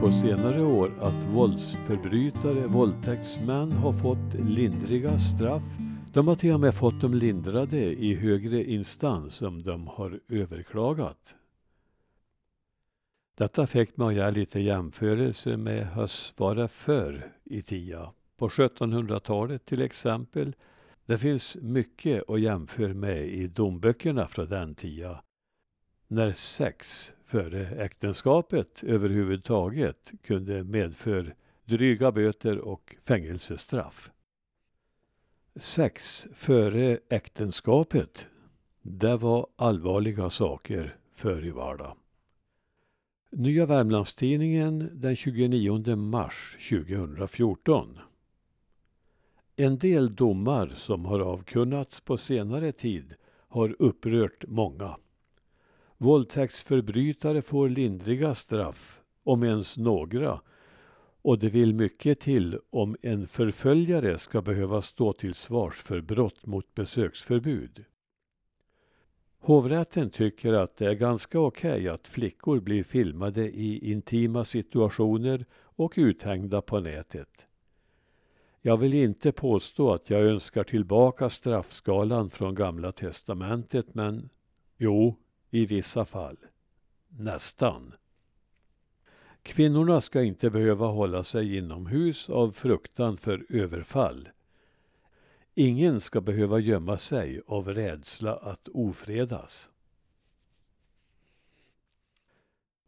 på senare år att våldsförbrytare, våldtäktsmän har fått lindriga straff. De har till och med fått dem lindrade i högre instans om de har överklagat. Detta fick mig att göra lite jämförelse med hur det förr i tiden. På 1700-talet till exempel. Det finns mycket att jämföra med i domböckerna från den tiden. När sex före äktenskapet överhuvudtaget kunde medföra dryga böter och fängelsestraff. Sex före äktenskapet, det var allvarliga saker förr i vardagen. Nya Värmlandstidningen den 29 mars 2014. En del domar som har avkunnats på senare tid har upprört många. Våldtäktsförbrytare får lindriga straff, om ens några, och det vill mycket till om en förföljare ska behöva stå till svars för brott mot besöksförbud. Hovrätten tycker att det är ganska okej okay att flickor blir filmade i intima situationer och uthängda på nätet. Jag vill inte påstå att jag önskar tillbaka straffskalan från Gamla testamentet, men jo, i vissa fall. Nästan. Kvinnorna ska inte behöva hålla sig inomhus av fruktan för överfall. Ingen ska behöva gömma sig av rädsla att ofredas.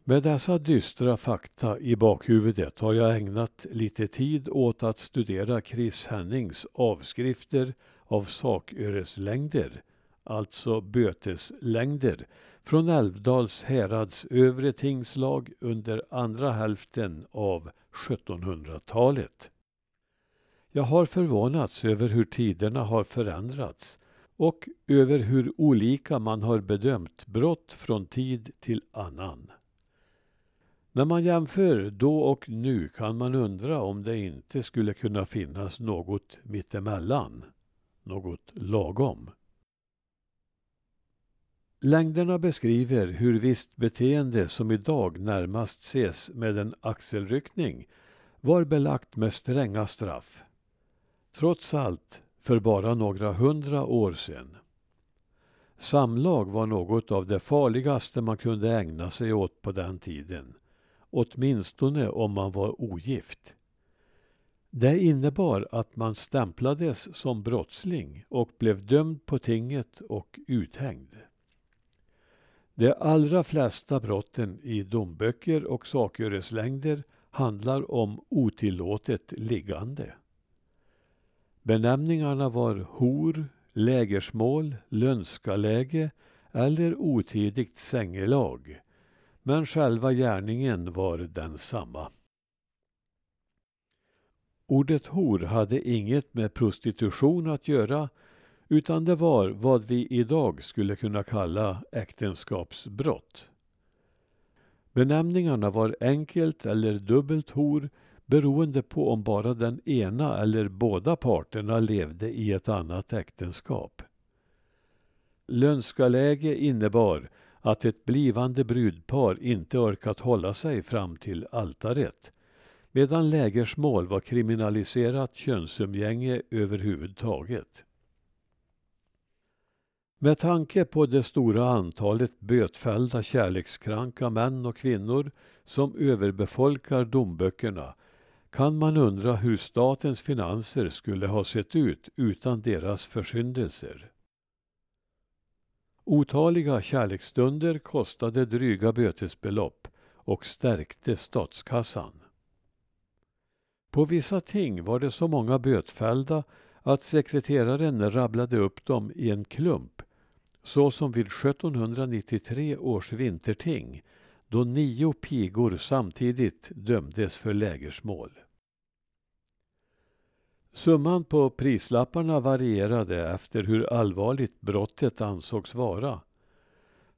Med dessa dystra fakta i bakhuvudet har jag ägnat lite tid åt att studera Chris Hennings avskrifter av saköreslängder, alltså böteslängder, från Älvdals härads övre tingslag under andra hälften av 1700-talet. Jag har förvånats över hur tiderna har förändrats och över hur olika man har bedömt brott från tid till annan. När man jämför då och nu kan man undra om det inte skulle kunna finnas något mittemellan, något lagom. Längderna beskriver hur visst beteende som idag närmast ses med en axelryckning var belagt med stränga straff. Trots allt för bara några hundra år sedan. Samlag var något av det farligaste man kunde ägna sig åt på den tiden. Åtminstone om man var ogift. Det innebar att man stämplades som brottsling och blev dömd på tinget och uthängd. De allra flesta brotten i domböcker och saköreslängder handlar om otillåtet liggande. Benämningarna var hor, lägersmål, lönskaläge eller otidigt sängelag. Men själva gärningen var densamma. Ordet hor hade inget med prostitution att göra utan det var vad vi idag skulle kunna kalla äktenskapsbrott. Benämningarna var enkelt eller dubbelt hor beroende på om bara den ena eller båda parterna levde i ett annat äktenskap. Lönskaläge innebar att ett blivande brudpar inte orkat hålla sig fram till altaret medan lägersmål var kriminaliserat könsumgänge överhuvudtaget. Med tanke på det stora antalet bötfällda kärlekskranka män och kvinnor som överbefolkar domböckerna kan man undra hur statens finanser skulle ha sett ut utan deras försyndelser. Otaliga kärleksstunder kostade dryga bötesbelopp och stärkte statskassan. På vissa ting var det så många bötfällda att sekreteraren rabblade upp dem i en klump så som vid 1793 års vinterting då nio pigor samtidigt dömdes för lägersmål. Summan på prislapparna varierade efter hur allvarligt brottet ansågs vara.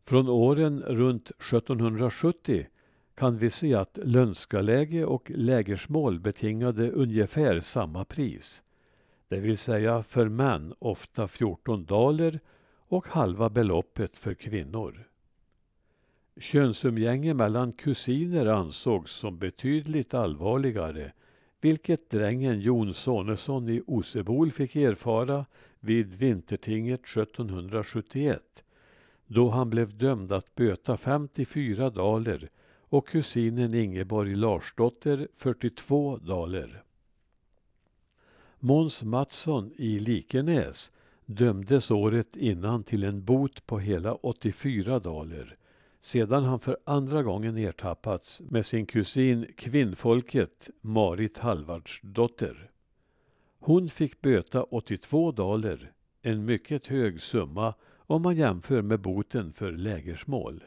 Från åren runt 1770 kan vi se att lönskaläge och lägersmål betingade ungefär samma pris. Det vill säga för män ofta 14 daler och halva beloppet för kvinnor. Könsumgänge mellan kusiner ansågs som betydligt allvarligare, vilket drängen Jon Sonesson i Osebol fick erfara vid vintertinget 1771, då han blev dömd att böta 54 daler och kusinen Ingeborg Larsdotter 42 daler. Måns Mattsson i Likenäs dömdes året innan till en bot på hela 84 daler sedan han för andra gången ertappats med sin kusin kvinnfolket Marit Halvardsdotter. Hon fick böta 82 daler, en mycket hög summa om man jämför med boten för lägersmål.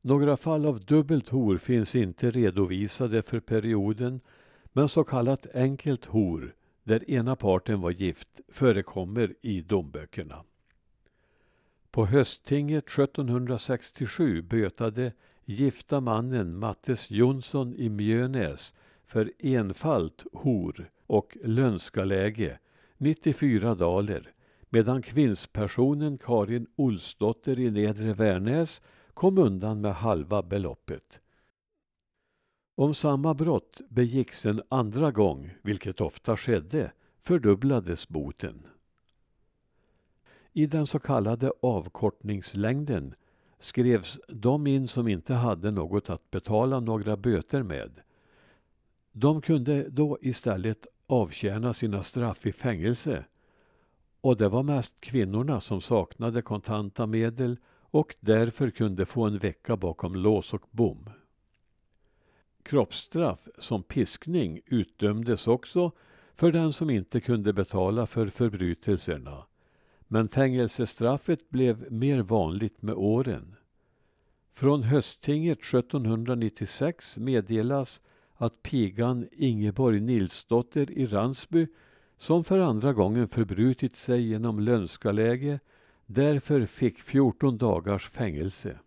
Några fall av dubbelt hor finns inte redovisade för perioden men så kallat enkelt hor, där ena parten var gift, förekommer i domböckerna. På hösttinget 1767 bötade gifta mannen Mattes Jonsson i Mjönäs för enfalt hor och lönskaläge 94 daler medan kvinnspersonen Karin Olsdotter i Nedre Värnäs kom undan med halva beloppet. Om samma brott begicks en andra gång, vilket ofta skedde, fördubblades boten. I den så kallade avkortningslängden skrevs de in som inte hade något att betala några böter med. De kunde då istället avtjäna sina straff i fängelse och det var mest kvinnorna som saknade kontanta medel och därför kunde få en vecka bakom lås och bom. Kroppsstraff som piskning utdömdes också för den som inte kunde betala för förbrytelserna. Men fängelsestraffet blev mer vanligt med åren. Från hösttinget 1796 meddelas att pigan Ingeborg Nilsdotter i Ransby som för andra gången förbrutit sig genom lönskaläge därför fick 14 dagars fängelse.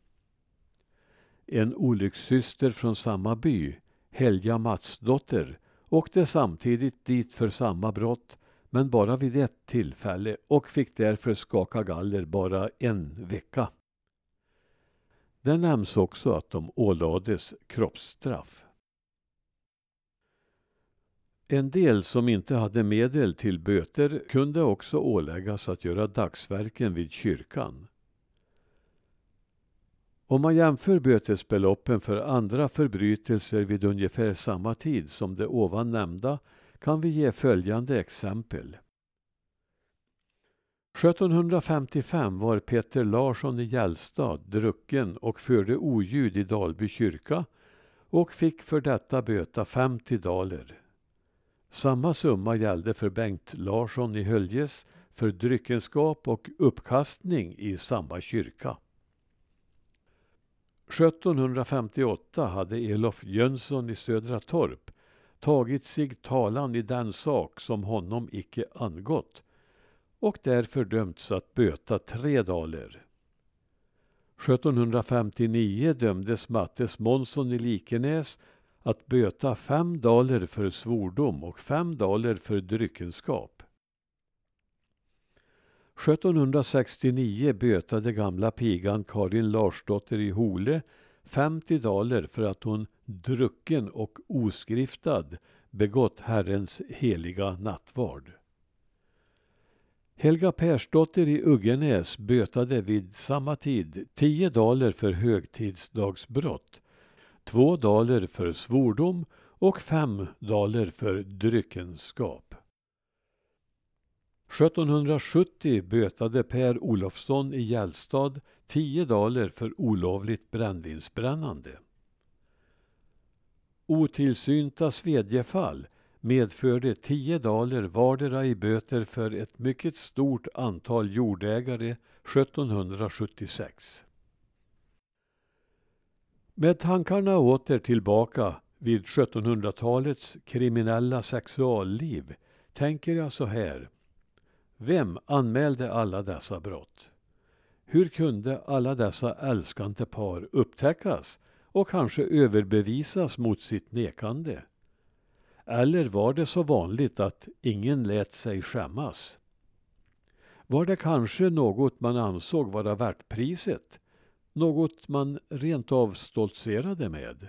En olyckssyster från samma by, Helga Matsdotter, åkte samtidigt dit för samma brott men bara vid ett tillfälle och fick därför skaka galler bara en vecka. Det nämns också att de ålades kroppsstraff. En del som inte hade medel till böter kunde också åläggas att göra dagsverken vid kyrkan. Om man jämför bötesbeloppen för andra förbrytelser vid ungefär samma tid som det ovan nämnda kan vi ge följande exempel. 1755 var Peter Larsson i Gällstad drucken och förde oljud i Dalby kyrka och fick för detta böta 50 daler. Samma summa gällde för Bengt Larsson i Höljes för dryckenskap och uppkastning i samma kyrka. 1758 hade Elof Jönsson i Södra Torp tagit sig talan i den sak som honom icke angått och därför dömts att böta tre daler. 1759 dömdes Mattes Månsson i Likenäs att böta fem daler för svordom och fem daler för dryckenskap. 1769 bötade gamla pigan Karin Larsdotter i Hole 50 daler för att hon drucken och oskriftad begått Herrens heliga nattvard. Helga Persdotter i Uggenäs bötade vid samma tid 10 daler för högtidsdagsbrott, 2 daler för svordom och 5 daler för dryckenskap. 1770 bötade Per Olofsson i Gällstad tio daler för olovligt brännvinsbrännande. Otillsynta svedjefall medförde tio daler vardera i böter för ett mycket stort antal jordägare 1776. Med tankarna åter tillbaka vid 1700-talets kriminella sexualliv tänker jag så här. Vem anmälde alla dessa brott? Hur kunde alla dessa älskande par upptäckas och kanske överbevisas mot sitt nekande? Eller var det så vanligt att ingen lät sig skämmas? Var det kanske något man ansåg vara värt priset? Något man rent av stoltserade med?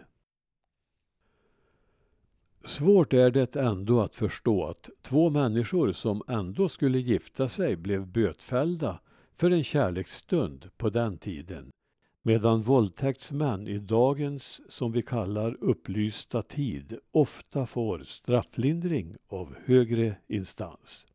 Svårt är det ändå att förstå att två människor som ändå skulle gifta sig blev bötfällda för en kärleksstund på den tiden. Medan våldtäktsmän i dagens, som vi kallar upplysta tid, ofta får strafflindring av högre instans.